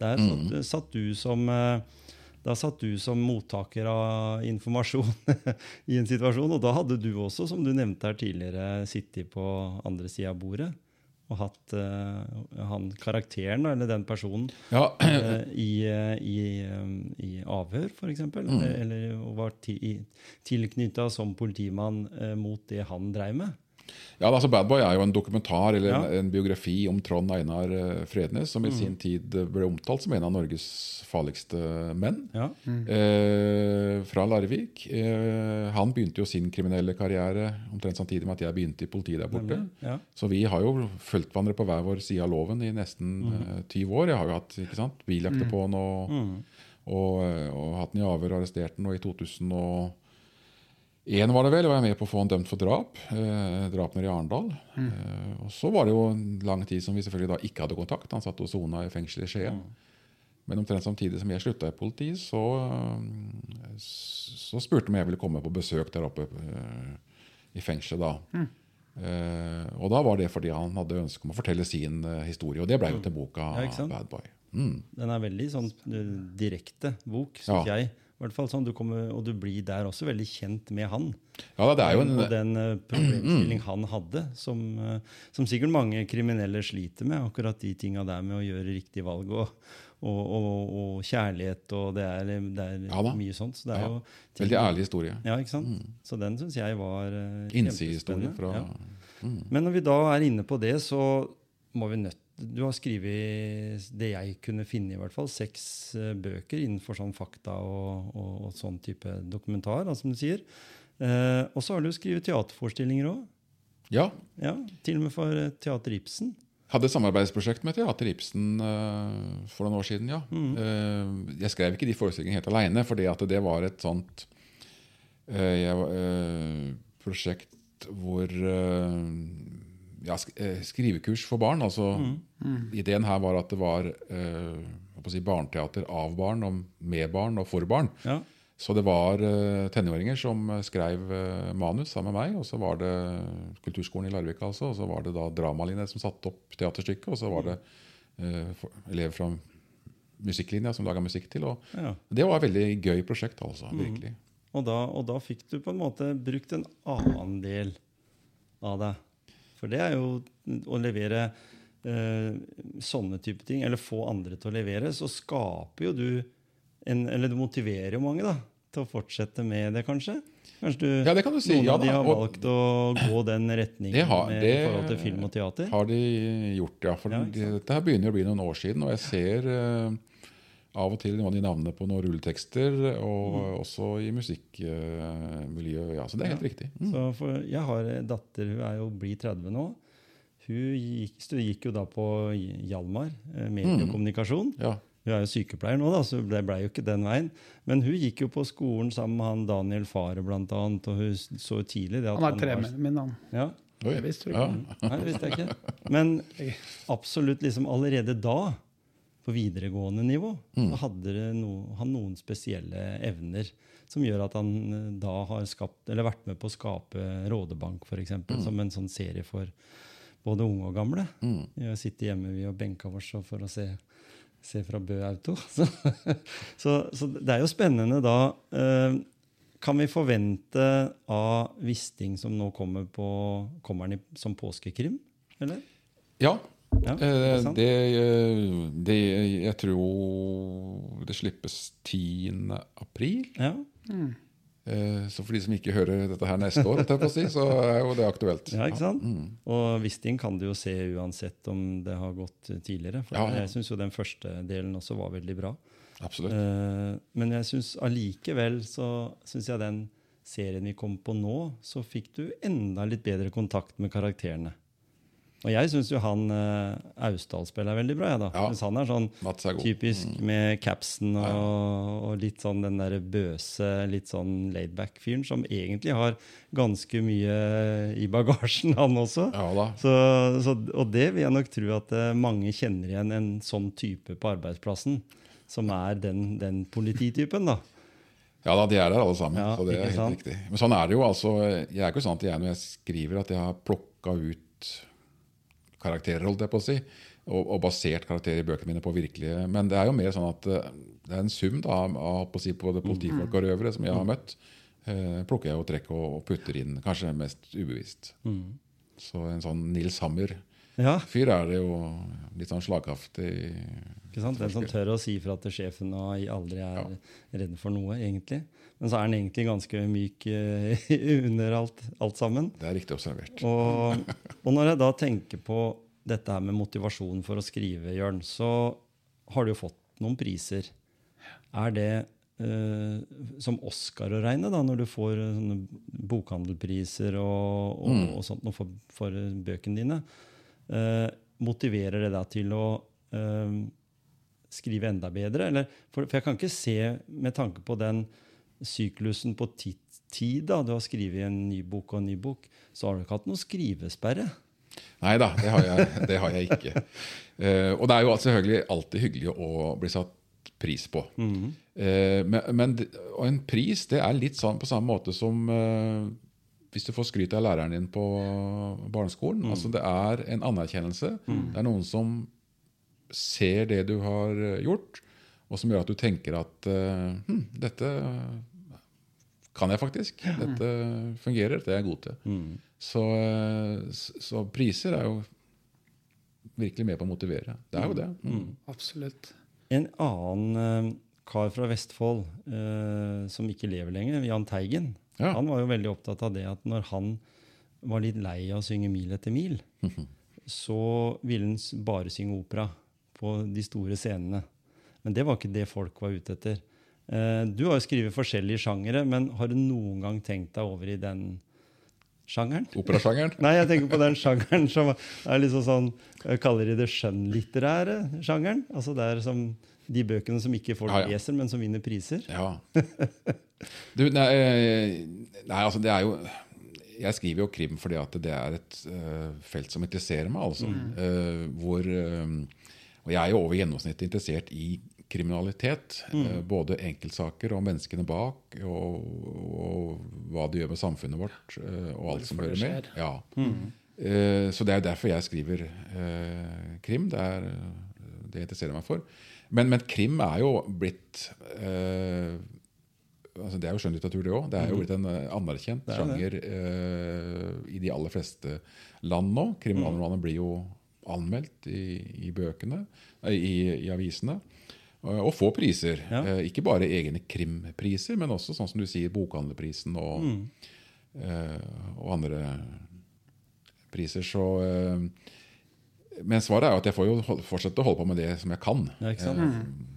Der satt, satt du som, eh, Da satt du som mottaker av informasjon i en situasjon, og da hadde du også, som du nevnte her tidligere, sittet på andre sida av bordet og hatt uh, han karakteren, eller den personen, Ja, uh, i, uh, i, um, i avhør, f.eks. Mm. Eller, eller var ti, tilknytta som politimann mot det han dreiv med. Ja, altså Bad Boy er jo en dokumentar eller en, Ja. en biografi om Trond Einar eh, Frednes, som i sin tid eh, ble omtalt som en av Norges farligste menn. Ja. Eh, fra Larvik. Eh, han begynte jo sin kriminelle karriere omtrent samtidig med at jeg begynte i politiet der borte. Ja. Så vi har jo fulgt hverandre på hver vår side av loven i nesten eh, 20 år. Jeg har jo hatt ikke sant, biljakter på han og, og, og, og hatt han i avhør og arrestert den. Og i 2001 var det vel, var jeg med på å få han dømt for drap. Eh, drap nede i Arendal. Eh, og så var det jo en lang tid som vi selvfølgelig da ikke hadde kontakt. Han satt og sona i fengsel i Skien. Men omtrent samtidig som jeg slutta i politiet, så, eh, så spurte han om jeg ville komme på besøk der oppe eh, i fengselet da. Eh, og da var det fordi han hadde ønske om å fortelle sin eh, historie. Og det ble jo til boka Ja. Bad Boy. Mm. Den er veldig sånn eh, direkte bok, syns Ja. jeg. Hvert fall sånn, du kommer, og du blir der også veldig kjent med han. Ja, det er jo en, og den uh, problemstilling han hadde, som, eh, som sikkert mange kriminelle sliter med. Akkurat de tinga der med å gjøre riktig valg. Og, og, og, og kjærlighet og det er, det er Ja mye sånt. Så det er Ja. jo ting- veldig ærlig historie. Ja, ikke sant? Så den syns jeg var uh, Innsidehistorie fra Ja. Men når vi da er inne på det, så må vi nødt Du har skrevet det jeg kunne finne, i hvert fall, seks eh, bøker innenfor sånn fakta og, og, og sånn type dokumentar, da, som du sier. Eh, og så har du skrevet teaterforestillinger òg. Ja. Ja, til og med for eh, Teater Ibsen. Hadde et samarbeidsprosjekt med Teater Ibsen uh, for noen år siden, ja. Eh, jeg skrev ikke de forestillingene helt aleine, for det var et sånt uh, jeg, prosjekt hvor ja, eh, Skrivekurs for barn. altså Ideen her var at det var eh, si, barneteater av barn, og med barn og for barn. Ja, Så det var eh, tenåringer som skrev eh, manus sammen med meg. Og så var det Kulturskolen i Larvik, altså. Og så var det da Dramalinja som satte opp teaterstykket. Og så var det eh, for- elever fra musikklinja som laga musikk til. Og ja. det var et veldig gøy prosjekt, altså. Virkelig. Og, da, og da fikk du på en måte brukt en annen del av deg. For det er jo å levere eh, sånne type ting, eller få andre til å levere, så skaper jo du en, Eller du motiverer jo mange da, til å fortsette med det, kanskje? Kanskje du, Ja, det kan du si. noen Ja av de har valgt å gå den retningen Det har- med, det i forhold til film og teater? Har de gjort, ja. For Ja, dette her begynner jo å bli noen år siden, og jeg ser eh, av og til noen av de navnene på noen rulletekster, og Mm. også i musikkmiljøet. ja, så det er helt riktig. Mm. Så for jeg har en datter, hun er jo blir 30 nå. Hun gikk, gikk jo da på Hjalmar, mediekommunikasjon. medie og kommunikasjon. Ja. Hun er jo sykepleier nå, da, så det ble jo ikke den veien. Men hun gikk jo på skolen sammen med han Daniel Fahre, blant annet, og hun så jo tidlig det at Han er var- tremenn min, han. Ja, Oi. Det visste du ja. Nei, visste jeg ikke. Men absolutt liksom allerede da, på videregående nivå, Mm. hadde no, han noen spesielle evner som gjør at han eh, da har skapt, eller vært med på å skape Rådebank, f.eks., eksempel som en sånn serie for både unge og gamle. Har sitter hjemme vi og benka oss for å se, se fra Bø Auto. Så, så, så det er jo spennende da. eh, Kan vi forvente av Wisting som nå kommer på Kommer han i, som påskekrim? Eller? Ja. Ja, det, det, eh, det Jeg tror det slippes 10. april. Ja, Mm. Så for de som ikke hører dette her neste år, jeg på å si, så er jo det aktuelt. ja ikke sant? Og Wisting kan du jo se uansett om det har gått tidligere. For Ja, ja. Jeg syns jo den første delen også var veldig bra. Absolutt. Eh, men jeg syns allikevel så syns jeg den serien vi kom på nå, så fikk du enda litt bedre kontakt med karakterene. Og jeg syns jo han uh, Austdal spiller veldig bra, jeg, da. Ja. Mens han er sånn er typisk med capsen og, og litt sånn den derre bøse, litt sånn laidback-fyren som egentlig har ganske mye i bagasjen, han også. Ja. Så, så, og det vil jeg nok tro at uh, mange kjenner igjen en sånn type på arbeidsplassen. Som er den, den polititypen, da. Ja da, de er der alle sammen. Ja, så det er helt sant? riktig. Men sånn er det jo. altså. Jeg er ikke sånn at jeg når jeg skriver at jeg har plukka ut karakterer, holdt jeg på å si. og, og basert karakterer i bøkene mine på virkelige. Men det er jo mer sånn at eh, det er en sum da, av på si, både politifolk og røvere som jeg har møtt. Eh, plukker jeg og trekker og, og putter inn, kanskje mest ubevisst. Så en sånn Nils Hammer-fyr Ja, er det jo litt sånn slagkraftig. ikke sant? Den som tør å si fra til sjefen og aldri er redd for noe, egentlig. Men så er han egentlig ganske myk eh, under alt, alt sammen. Det er riktig observert. Og, og når jeg da tenker på dette her med motivasjon for å skrive, Jørn, så har du jo fått noen priser. Er det eh, som Oscar å regne, da, når du får eh, bokhandelpriser og, og, og sånt noe for, for eh, bøkene dine? Eh, motiverer det deg til å eh, skrive enda bedre? Eller, for, for jeg kan ikke se, med tanke på den syklusen på ti, tid da, du har skrevet en ny bok og en ny bok, så har du ikke hatt noe skrivesperre. Nei da, det det har jeg ikke. Uh, og det er jo selvfølgelig alltid hyggelig å bli satt pris på. Eh, men, men og en pris det er litt sånn på samme måte som uh, hvis du får skryt av læreren din på barneskolen. Altså Det er en anerkjennelse. Det er noen som ser det du har gjort, og som gjør at du tenker at hm, dette kan jeg faktisk. Dette fungerer. Dette er jeg god til. Så, eh, så priser er jo virkelig med på å motivere. Det er jo det. Mm. Absolutt. En annen eh, kar fra Vestfold eh, som ikke lever lenger, Jahn Teigen, Ja. han var jo veldig opptatt av det at når han var litt lei av å synge Mil etter mil, så ville han bare synge opera på de store scenene. Men det var ikke det folk var ute etter. Eh, du har jo skrevet forskjellige sjangere, men har du noen gang tenkt deg over i den sjangeren? Operasjangeren. Nei, jeg tenker på den sjangeren som er liksom sånn Jeg kaller det det skjønnlitterære sjangeren. Altså det er som de bøkene som ikke folk Ja, ja. leser, men som vinner priser. Ja. Du, nei, eh, nei, altså det er jo Jeg skriver jo krim fordi at det er et uh, felt som interesserer meg. altså. Eh, hvor, uh, og jeg er jo over gjennomsnittet interessert i kriminalitet. Mm. både enkeltsaker og menneskene bak, og, og hva det gjør med samfunnet vårt, eh, og alt som hører med. Ja. Mm. så det er derfor jeg skriver eh, krim. Det er eh, det jeg interesserer meg for. Men, men krim er jo blitt eh, altså Det er jo skjønnlitteratur, det òg. Det er jo blitt en eh, anerkjent Det er sjanger eh, i de aller fleste land nå. Kriminalromaner blir jo anmeldt i, i bøkene, i, i avisene. Eh, Og få priser. Ja. Eh, Ikke bare egne krimpriser, men også sånn som du sier, Bokhandlerprisen og, eh, og andre priser. Så, men svaret er jo at jeg får jo fortsette å holde på med det som jeg kan. Ja, ikke sant? Jeg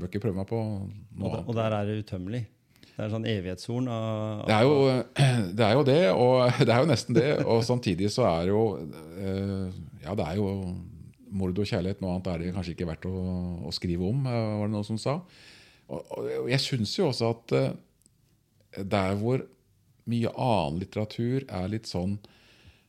Bør ikke prøve meg på Og, noe annet. og der er det utømmelig. Det er en sånn evighetshorn av Det er, jo, det er jo det, og det er jo nesten det. Og samtidig så er jo eh, Ja, det er jo mord og kjærlighet. Noe annet er det kanskje ikke verdt å, å skrive om, eh, var det noen som sa. Og, og jeg syns jo også at eh, der hvor mye annen litteratur er litt sånn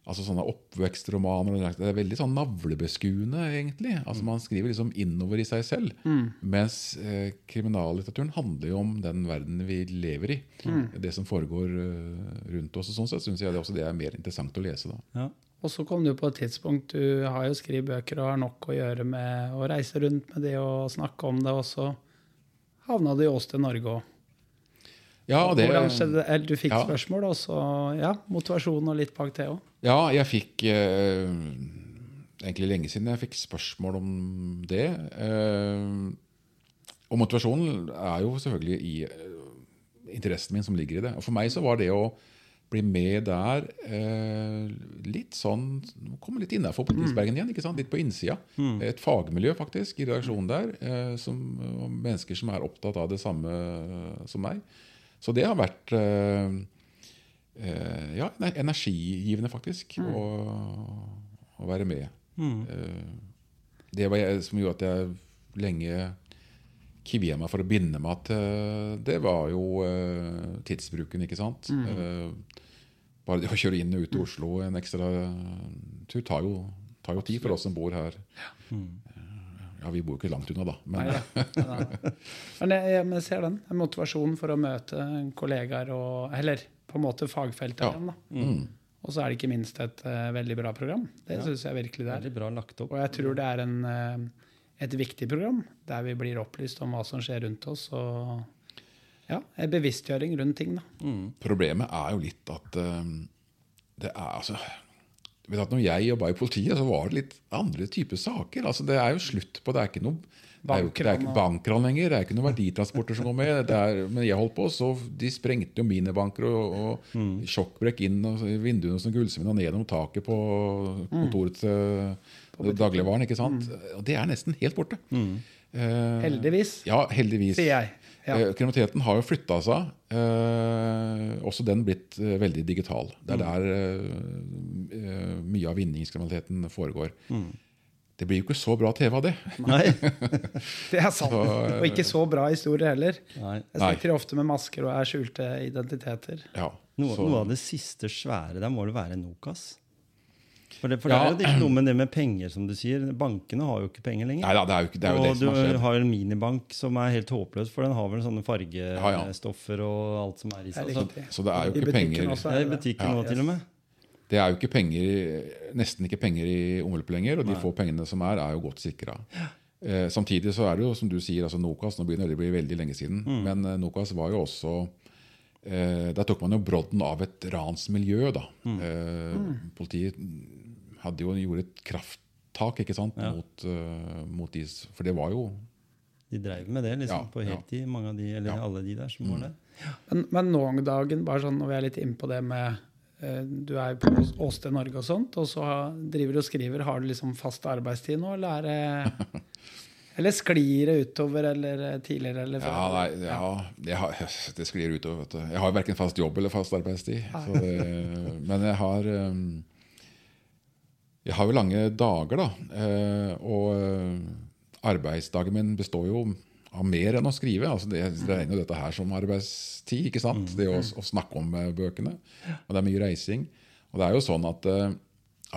Altså sånne oppvekstromaner Det er veldig sånn navlebeskuende, egentlig. Altså Man skriver liksom innover i seg selv. Mens eh, kriminallitteraturen handler jo om den verden vi lever i. Det som foregår uh, rundt oss. og Sånn sett syns jeg det også det er mer interessant å lese. da. Ja. Og så kom du på et tidspunkt Du har jo skrevet bøker og har nok å gjøre med å reise rundt med det og snakke om det, og så havna du i Ås til Norge òg. Ja, det? Eller du fikk Ja. spørsmål, og så ja, motivasjon og litt bak det òg. Ja, jeg fikk eh, egentlig lenge siden jeg fikk spørsmål om det. Eh, og motivasjonen er jo selvfølgelig i eh, interessen min som ligger i det. Og for meg så var det å bli med der eh, litt sånn Komme litt innafor politisbergen igjen. ikke sant? Litt på innsida. Et fagmiljø faktisk i redaksjonen der. Eh, som, mennesker som er opptatt av det samme eh, som meg. Så det har vært eh, eh, ja, energigivende, faktisk, å, å være med. Eh, det var jeg, som gjorde at jeg lenge kvia meg for å binde meg til det, var jo eh, tidsbruken, ikke sant. Eh, bare det å kjøre inn og ut til Oslo en ekstra tur tar jo, tar jo tid for oss som bor her. Ja, vi bor jo ikke langt unna, da. Men, Nei, ja. Men jeg, jeg, ser den. Motivasjonen for å møte kollegaer og Eller på en måte fagfeltet Ja. igjen. da. Mm. Og så er det ikke minst et uh, veldig bra program. Det Ja. synes jeg virkelig det er. Veldig bra lagt opp. Og jeg tror det er en, uh, et viktig program der vi blir opplyst om hva som skjer rundt oss. Og ja, bevisstgjøring rundt ting. da. Mm. Problemet er jo litt at eh, det er altså vet at når jeg jobba i politiet, så var det litt andre typer saker. Altså Det er jo slutt på Det er ikke noe bankran lenger. Det er ikke noen verditransporter som går med. Det er, men jeg holdt på, så de sprengte jo minibanker og, og Mm. sjokkbrekk inn og vinduene som gullsmed og ned gjennom taket på kontoret til mm. dagligvaren. ikke sant? Og det er nesten helt borte. Mm. uh, Heldigvis, Ja, heldigvis. sier jeg. Ja. Eh, Kriminaliteten har jo flytta seg. Eh, også den blitt eh, veldig digital. Det er der eh, eh, mye av vinningskriminaliteten foregår. Det blir jo ikke så bra TV av det. Nei. Det er sant. Så, Og ikke så bra historier heller. Nei. Jeg sitter ofte med masker og er skjulte identiteter. Ja, Noe, noe av det siste svære der må det være Nokas. For det, for Ja. det er jo ikke noe med det med penger, som du sier. Bankene har jo ikke penger lenger. Neida, det er jo, ikke, det, er jo det og som har du skjedd. har en minibank som er helt håpløs, for den har vel sånne ja. fargestoffer og alt som er i Det seg. Så. Så det er jo I ikke butikken penger også det i det. butikken Ja. til og med. Det er jo ikke penger, nesten ikke penger i omløp lenger, og de få pengene som er, er jo godt sikra. Eh, samtidig så er det jo, som du sier, altså Nokas Nå begynner det å bli veldig lenge siden, Mm. men eh, Nokas var jo også eh, Der tok man jo brodden av et ransmiljø, da. Mm. Eh, Politiet hadde jo gjort et krafttak ikke sant, Ja. mot, uh, mot de For det var jo De dreiv med det liksom Ja, på ja. heltid, mange av de, eller Ja. alle de der som var der. Men, men nå om dagen, bare sånn når vi er litt inne på det med eh, Du er på Ås- Åsted Norge og sånt, og så driver du og skriver. Har du liksom fast arbeidstid nå, eller er det Eller sklir det utover, eller eh, tidligere, eller Ja, nei, ja jeg har, det sklir utover. vet du. Jeg har verken fast jobb eller fast arbeidstid. Så det, men jeg har um, Jeg har jo lange dager, da. eh, Og eh, arbeidsdagen min består jo av mer enn å skrive. Altså det, jeg regner jo dette her som arbeidstid. ikke sant? Det å, å snakke om bøkene. Og det er mye reising. Og det er jo sånn at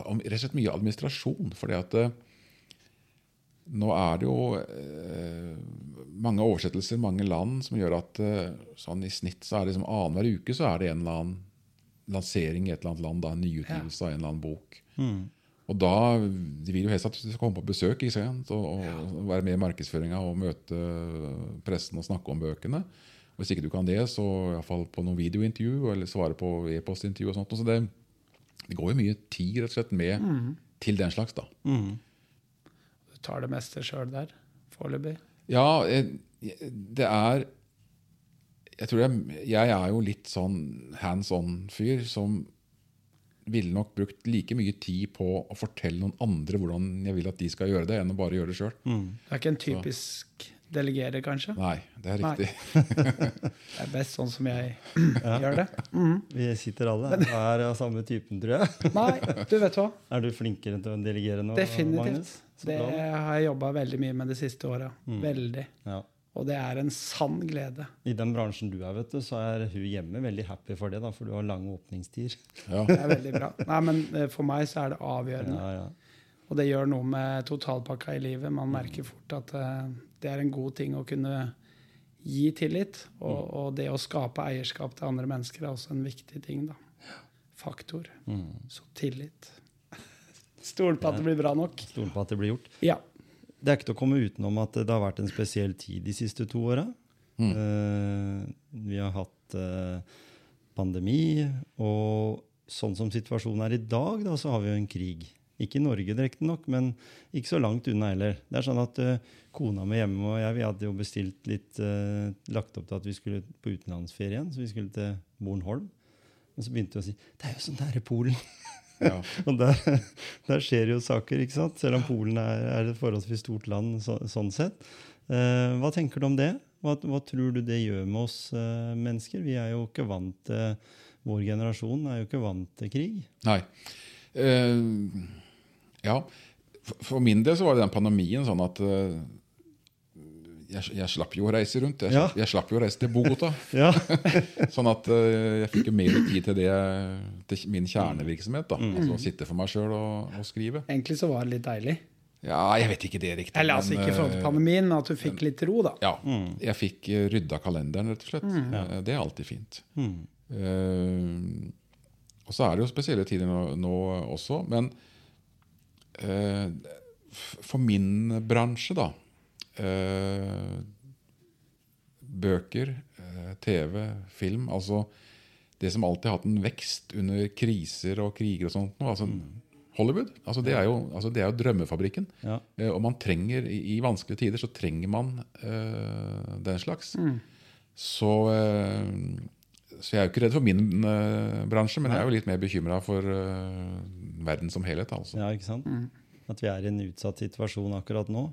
om- Rett og slett mye administrasjon. fordi at nå er det jo eh, mange oversettelser, mange land, som gjør at eh, sånn i snitt så er det liksom annenhver uke så er det en eller annen lansering i et eller annet land, da, en nyutgivelse av en eller annen bok. Og da De vil jo helst at du skal komme på besøk ikke sant? Og, og være med i markedsføringa og møte pressen og snakke om bøkene. Og Hvis ikke du kan det, så iallfall på noen videointervju eller svare på e-postintervju. og sånt. Så det, det går jo mye tid rett og slett med til den slags. da. Mm. Tar det meste sjøl der, foreløpig. Ja, det er Jeg tror jeg, jeg er jo litt sånn hands on-fyr som ville nok brukt like mye tid på å fortelle noen andre hvordan jeg vil at de skal gjøre det, enn å bare gjøre det sjøl. Det er ikke en typisk delegerer, kanskje? Nei, det er riktig. Det er best sånn som jeg gjør det. Vi sitter alle og er av samme typen, tror jeg. Nei, du vet hva. Er du flinkere til å delegere nå, Definitivt. Det har jeg jobba veldig mye med de siste åra. Veldig. Ja. Og det er en sann glede. I den bransjen du er, vet du, så er hun hjemme veldig happy for det, da, for du har lange åpningstider. Ja. Det er veldig bra. Nei, men eh, For meg så er det avgjørende. Ja, ja. Og det gjør noe med totalpakka i livet. Man merker fort at eh, det er en god ting å kunne gi tillit. Og, og det å skape eierskap til andre mennesker er også en viktig ting. da. Faktor. Så tillit. Stol på at det blir bra nok. Stol på at det blir gjort. Ja. Det er ikke til å komme utenom at det har vært en spesiell tid de siste to åra. Eh, vi har hatt uh, pandemi, og sånn som situasjonen er i dag, da, så har vi jo en krig. Ikke i Norge, direkte nok, men ikke så langt unna heller. Det er sånn at uh, Kona mi hjemme og jeg vi hadde jo bestilt litt uh, Lagt opp til at vi skulle på utenlandsferie igjen, så vi skulle til Bornholm. Men så begynte vi å si det er jo sånn nære Polen. Ja. Og der, der skjer jo saker, ikke sant? selv om Polen er, er et forholdsvis stort land så, sånn sett. Uh, hva tenker du om det? Hva, hva tror du det gjør med oss uh, mennesker? Vi er jo ikke vant til Vår generasjon er jo ikke vant til krig. Nei. Eh, ja. For- min del så var det den pandemien sånn at eh, jeg, jeg slapp jo å reise rundt. Jeg, Ja. slapp- jeg slapp jo å reise til Bogotá. Ja, Sånn at eh, jeg fikk jo mer tid til, det, til min kjernevirksomhet. da, Mm. altså Å sitte for meg sjøl og, og skrive. Egentlig så var det litt deilig. Ja, jeg vet ikke det riktig. Eller altså men, ikke i forhold til eh, pandemien, men at du fikk litt ro, da. Ja, jeg fikk rydda kalenderen, rett og slett. Eh, Det er alltid fint. Mm. Uh, og så er det jo spesielle tider nå, nå også. Men for min bransje, da eh, Bøker, eh, TV, film Altså det som alltid har hatt en vekst under kriser og kriger og sånt. Altså Hollywood. Altså det, er jo, altså det er jo drømmefabrikken. Ja. Eh, og man trenger, i, vanskelige tider så trenger man eh, den slags. Så, eh, så jeg er jo ikke redd for min uh, bransje, men jeg er jo litt mer bekymra for uh, verden som helhet. altså. Ja, ikke sant? At vi er i en utsatt situasjon akkurat nå.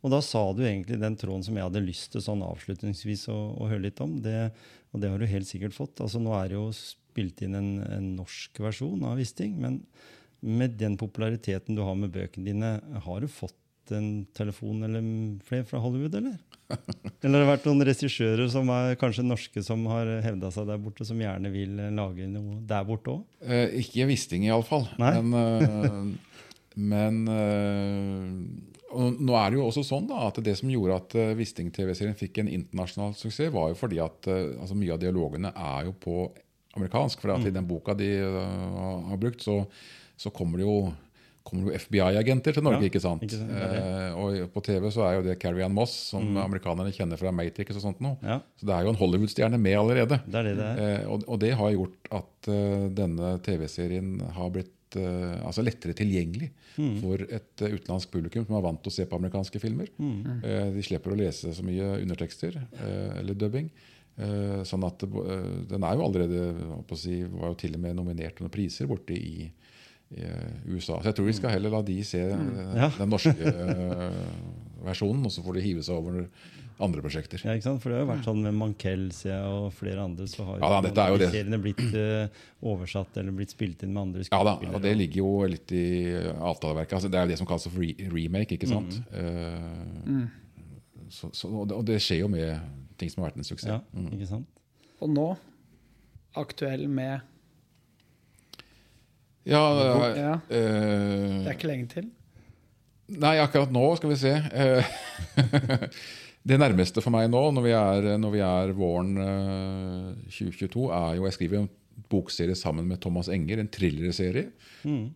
Og da sa du egentlig den tråden som jeg hadde lyst til sånn avslutningsvis å, å høre litt om. Det, og det har du helt sikkert fått. Altså Nå er det jo spilt inn en, en norsk versjon av Wisting. Men med den populariteten du har med bøkene dine, har du fått en telefon eller flere fra Hollywood, eller? Eller har det vært noen regissører som er kanskje norske som har hevda seg der borte, som gjerne vil lage noe der borte òg? Eh, ikke Wisting, iallfall. Men, eh, men eh, nå er det jo også sånn da, at det som gjorde at eh, Wisting-TV-serien fikk en internasjonal suksess, var jo fordi at eh, altså mye av dialogene er jo på amerikansk. For Mm. i den boka de uh, har brukt, så, så kommer det jo kommer jo FBI-agenter til Norge. Ja, ikke sant? ikke sant. Eh, og på TV så er jo det Carrie Ann Moss, som amerikanerne kjenner fra Matrix. og sånt nå. Mm. Ja, Så det er jo en Hollywood-stjerne med allerede. det det det. Eh, og, og det har gjort at uh, denne TV-serien har blitt uh, altså lettere tilgjengelig for et uh, utenlandsk publikum som er vant til å se på amerikanske filmer. Eh, de slipper å lese så mye undertekster eller dubbing. Sånn at Den er jo allerede å si, var jo til og med nominert til noen priser borte i, i eh, USA. Så jeg tror vi skal heller la de se eh, Ja. den norske eh, versjonen, og så får de hive seg over andre prosjekter. Ja, ikke sant? For det har jo vært sånn med Mankell og flere andre, så har Ja da, dette er jo det. seriene blitt uh, oversatt eller blitt spilt inn med andre Ja da, og det ligger jo litt i avtaleverket. Altså, det er jo det som kalles for re remake, ikke sant? Eh, så, så, og, det, og det skjer jo med ting som har vært en suksess. ja, ikke sant? Og nå aktuell med Ja, Ja. Uh, Det er ikke lenge til. Nei, akkurat nå skal vi se. Eh, det nærmeste for meg nå, når vi er, når vi er våren eh, 2022, er jo Jeg skriver jo bokserie sammen med Thomas Enger, en thrillerserie.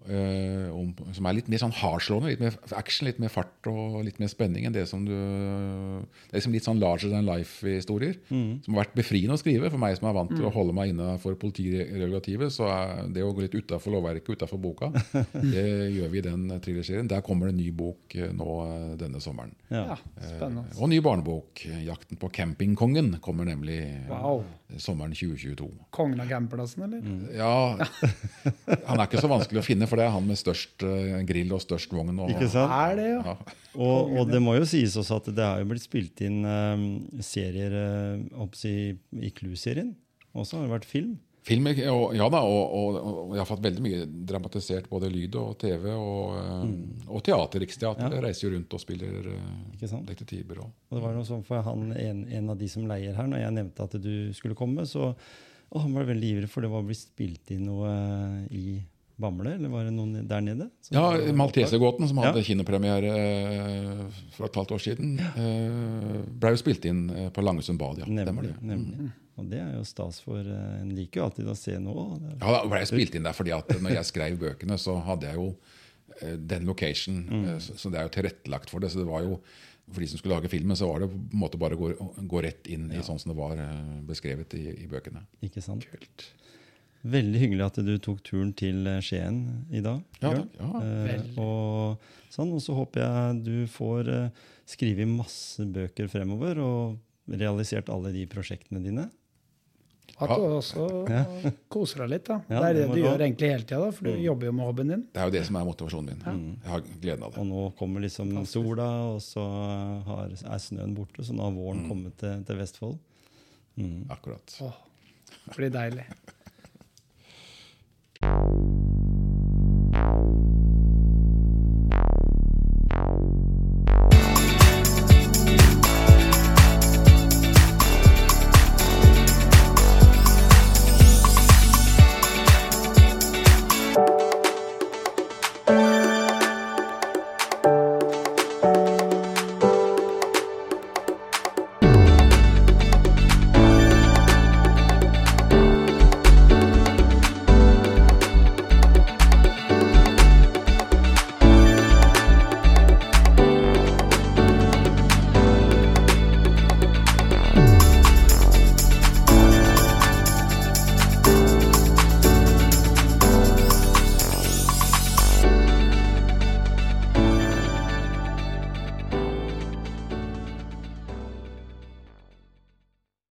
eh, om, som er litt mer sånn hardslående. Litt mer action, litt mer fart og litt mer spenning enn det som du Det er liksom litt sånn larger than life-historier. Som har vært befriende å skrive for meg som er vant til å holde meg innenfor politiregulativet. Så er det å gå litt utafor lovverket, utafor boka, det gjør vi i den thrillerserien. Der kommer det en ny bok eh, nå eh, denne sommeren. Ja, spennende. Og ny barnebok. 'Jakten på campingkongen' kommer nemlig Wow. Sommeren 2022. Kongen av campingplassen, eller? Ja, Han er ikke så vanskelig å finne, for det er han med størst eh, grill og størst vogn. Og, Ikke sant? Er det, jo? Ja. Og, og det må jo sies også at det har jo blitt spilt inn um, serier um, i, i Clue-serien. Også har det vært film. Film, og, ja da, og, og, og jeg har fått veldig mye dramatisert både lyd og TV. Og, mm. og teater. Riksteatret reiser jo rundt og spiller eh, detektiver. Og, Og det var noe sånn for han, en, en av de som leier her, når jeg nevnte at du skulle komme, så å, han var veldig ivrig, for det var blitt spilt inn noe i Bamble? Eller var det noen der nede? ja, var- Maltesergåten, som hadde Ja. kinopremiere eh, for et halvt år siden, ja. ble jo spilt inn eh, på Langesund bad. Ja. Nemlig. det. nemlig. Og det er jo stas for eh, En liker jo alltid å se noe. Ja, da ble jeg spilt inn der fordi at når jeg skrev bøkene, så hadde jeg jo eh, den location. Mm. Så, så det er jo tilrettelagt for det. Så det var jo for de som skulle lage filmen, så var det på en måte bare å gå, gå rett inn i sånn som det var eh, beskrevet i, i bøkene. Ikke sant? Veldig hyggelig at du tok turen til eh, Skien i dag. Ja, takk. Ja. Eh, og, sånn, og så håper jeg du får eh, skrevet masse bøker fremover og realisert alle de prosjektene dine. At du også koser deg litt, da. Ja, det er det det du gjør egentlig hele tida, for du jobber jo med hobbyen din. Det er jo det som er motivasjonen min. Jeg har gleden av det. Og nå kommer liksom sola, og så har, er snøen borte, så nå har våren kommet til, til Vestfold. Mm. Akkurat. Åh, det blir deilig.